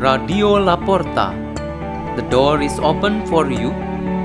Radio Laporta. The door is open for you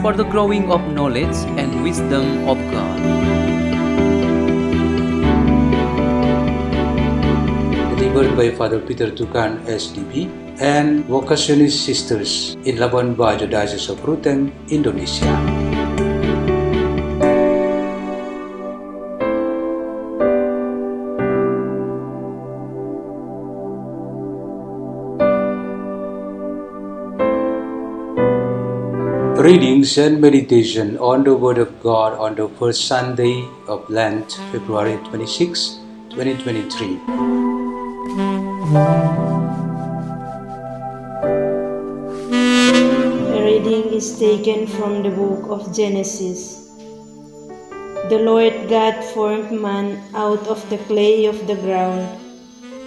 for the growing of knowledge and wisdom of God. delivered by Father Peter Tukan, SDB, and Vocationist Sisters in Labuan Bajo, Diocese of Ruteng, Indonesia. Readings and meditation on the Word of God on the first Sunday of Lent, February 26, 2023. A reading is taken from the book of Genesis. The Lord God formed man out of the clay of the ground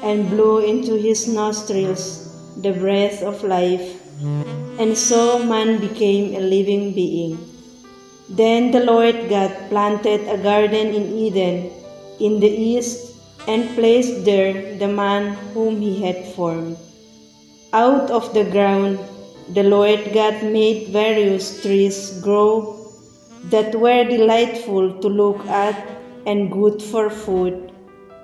and blew into his nostrils the breath of life, and so man became a living being. Then the Lord God planted a garden in Eden in the east and placed there the man whom he had formed. Out of the ground the Lord God made various trees grow that were delightful to look at and good for food,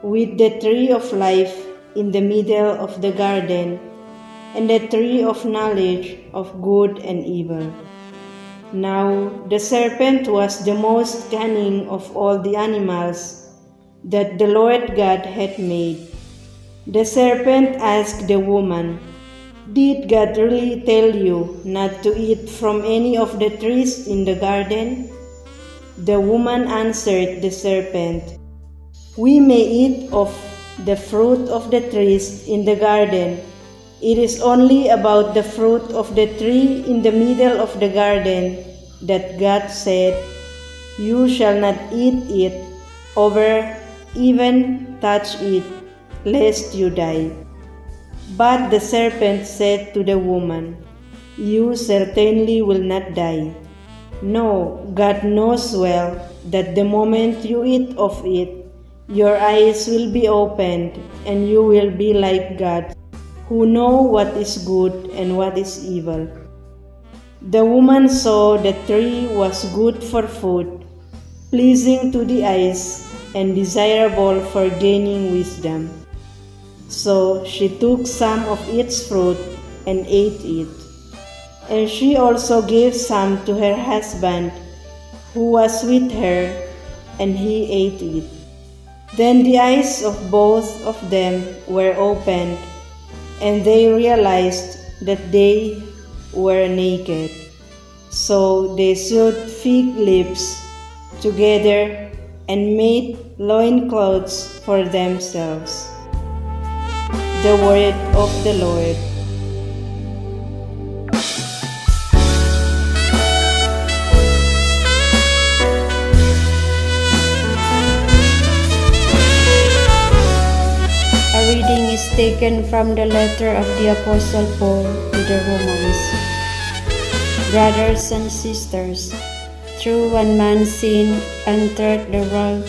with the tree of life in the middle of the garden, and the tree of knowledge of good and evil. Now the serpent was the most cunning of all the animals that the Lord God had made. The serpent asked the woman, Did God really tell you not to eat from any of the trees in the garden? The woman answered the serpent, We may eat of the fruit of the trees in the garden. It is only about the fruit of the tree in the middle of the garden that God said, You shall not eat it, over even touch it, lest you die. But the serpent said to the woman, You certainly will not die. No, God knows well that the moment you eat of it, your eyes will be opened, and you will be like God, who know what is good and what is evil. The woman saw the tree was good for food, pleasing to the eyes, and desirable for gaining wisdom. So she took some of its fruit and ate it. And she also gave some to her husband, who was with her, and he ate it. Then the eyes of both of them were opened, and they realized that they were naked. So they sewed fig leaves together and made loincloths for themselves. The word of the Lord. Taken from the letter of the Apostle Paul to the Romans. Brothers and sisters, through one man sin entered the world,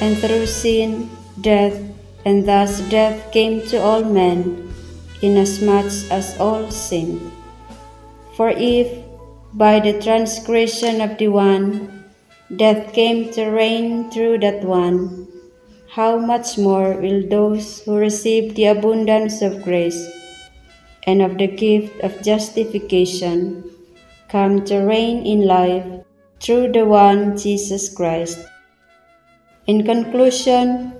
and through sin death, and thus death came to all men, inasmuch as all sinned. For if, by the transgression of the one, death came to reign through that one, how much more will those who receive the abundance of grace and of the gift of justification come to reign in life through the one Jesus Christ? In conclusion,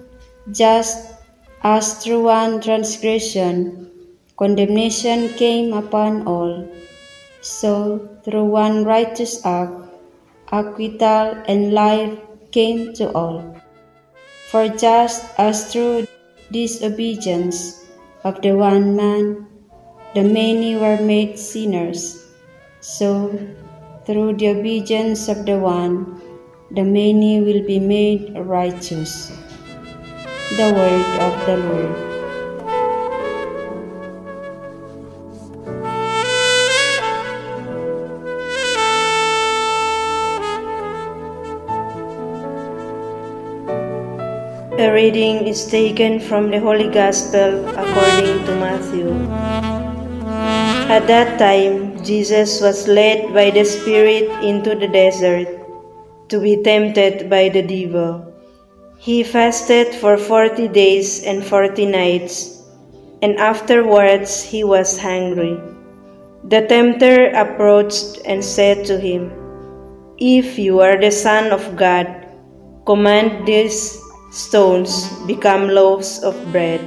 just as through one transgression condemnation came upon all, so through one righteous act acquittal and life came to all. For just as through disobedience of the one man the many were made sinners, so through the obedience of the one the many will be made righteous. The word of the Lord. A reading is taken from the Holy Gospel according to Matthew. At that time, Jesus was led by the Spirit into the desert to be tempted by the devil. He fasted for forty days and forty nights, and afterwards he was hungry. The tempter approached and said to him, If you are the Son of God, command these stones become loaves of bread.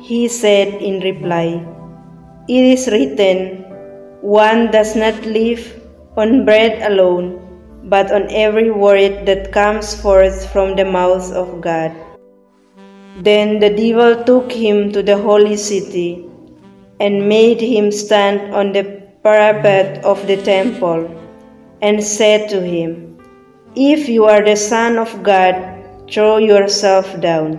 He said in reply, It is written, One does not live on bread alone, but on every word that comes forth from the mouth of God. Then the devil took him to the holy city and made him stand on the parapet of the temple and said to him, If you are the Son of God, throw yourself down.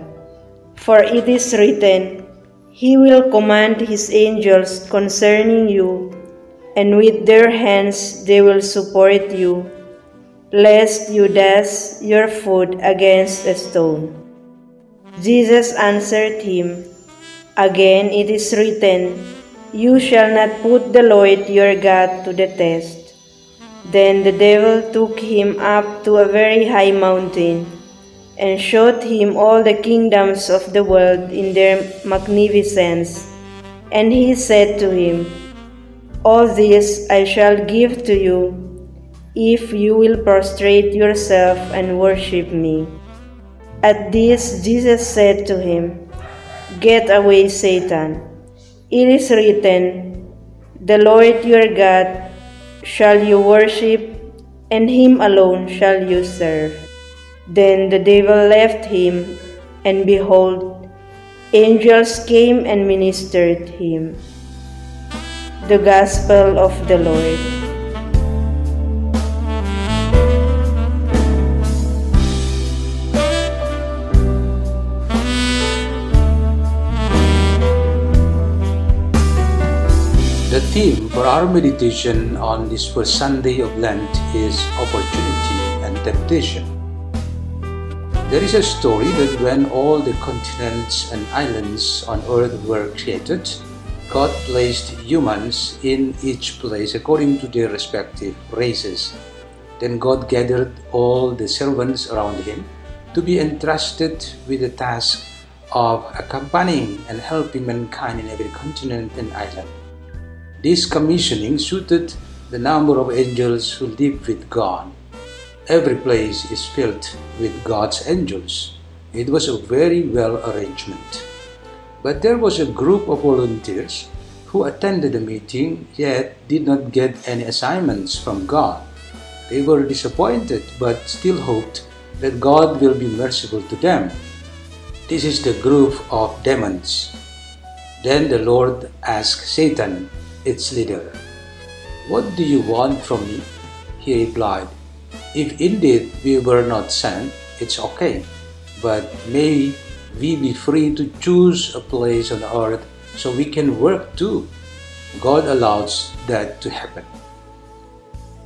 For it is written, He will command His angels concerning you, and with their hands they will support you, lest you dash your foot against a stone. Jesus answered him, Again it is written, You shall not put the Lord your God to the test. Then the devil took him up to a very high mountain and showed him all the kingdoms of the world in their magnificence. And he said to him, All this I shall give to you if you will prostrate yourself and worship me. At this, Jesus said to him, Get away, Satan. It is written, The Lord your God shall you worship, and him alone shall you serve. Then the devil left him, and behold, angels came and ministered him. The Gospel of the Lord. The theme for our meditation on this first Sunday of Lent is opportunity and temptation. There is a story that when all the continents and islands on earth were created, God placed humans in each place according to their respective races. Then God gathered all the servants around him to be entrusted with the task of accompanying and helping mankind in every continent and island. This commissioning suited the number of angels who live with God. Every place is filled with God's angels. It was a very well arrangement. But there was a group of volunteers who attended the meeting yet did not get any assignments from God. They were disappointed but still hoped that God will be merciful to them. This is the group of demons. Then the Lord asked Satan, its leader, What do you want from me? He replied, If indeed we were not sent, it's okay, but may we be free to choose a place on earth so we can work too. God allows that to happen.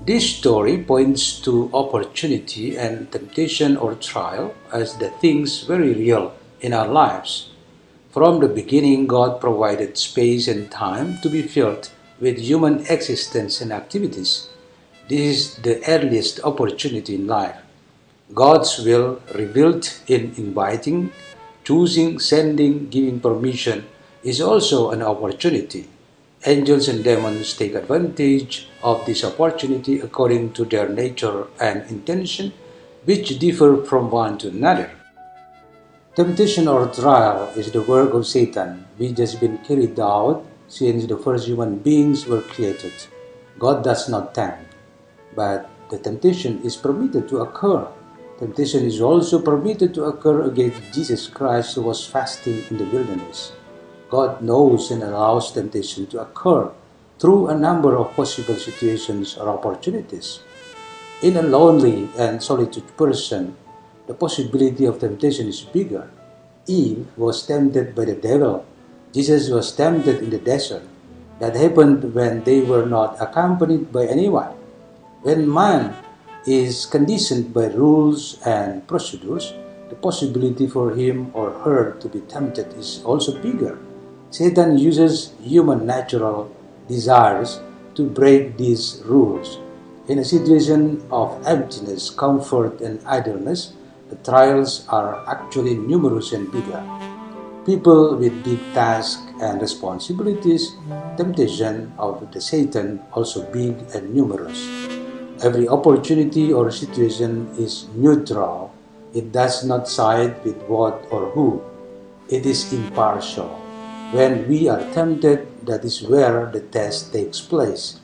This story points to opportunity and temptation or trial as the things very real in our lives. From the beginning, God provided space and time to be filled with human existence and activities. This is the earliest opportunity in life. God's will revealed in inviting, choosing, sending, giving permission is also an opportunity. Angels and demons take advantage of this opportunity according to their nature and intention, which differ from one to another. Temptation or trial is the work of Satan, which has been carried out since the first human beings were created. God does not tempt, but the temptation is permitted to occur. Temptation is also permitted to occur against Jesus Christ who was fasting in the wilderness. God knows and allows temptation to occur through a number of possible situations or opportunities. In a lonely and solitude person, the possibility of temptation is bigger. Eve was tempted by the devil. Jesus was tempted in the desert. That happened when they were not accompanied by anyone. When man is conditioned by rules and procedures, the possibility for him or her to be tempted is also bigger. Satan uses human natural desires to break these rules. In a situation of emptiness, comfort, and idleness, the trials are actually numerous and bigger. People with big tasks and responsibilities, temptation of the Satan also big and numerous. Every opportunity or situation is neutral. It does not side with what or who. It is impartial. When we are tempted, that is where the test takes place.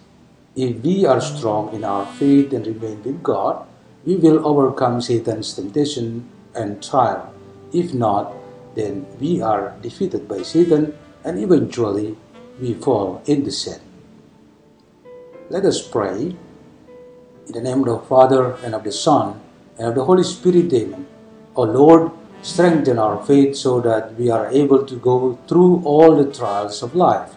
If we are strong in our faith and remain with God, we will overcome Satan's temptation and trial. If not, then we are defeated by Satan and eventually we fall into sin. Let us pray. In the name of the Father and of the Son and of the Holy Spirit, Amen. O Lord, strengthen our faith so that we are able to go through all the trials of life.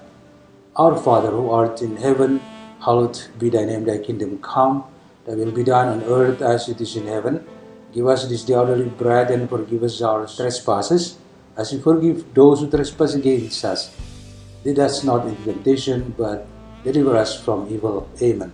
Our Father who art in heaven, hallowed be thy name, thy kingdom come, thy will be done on earth as it is in heaven. Give us this day our daily bread and forgive us our trespasses as we forgive those who trespass against us. Lead us not into temptation, but deliver us from evil. Amen.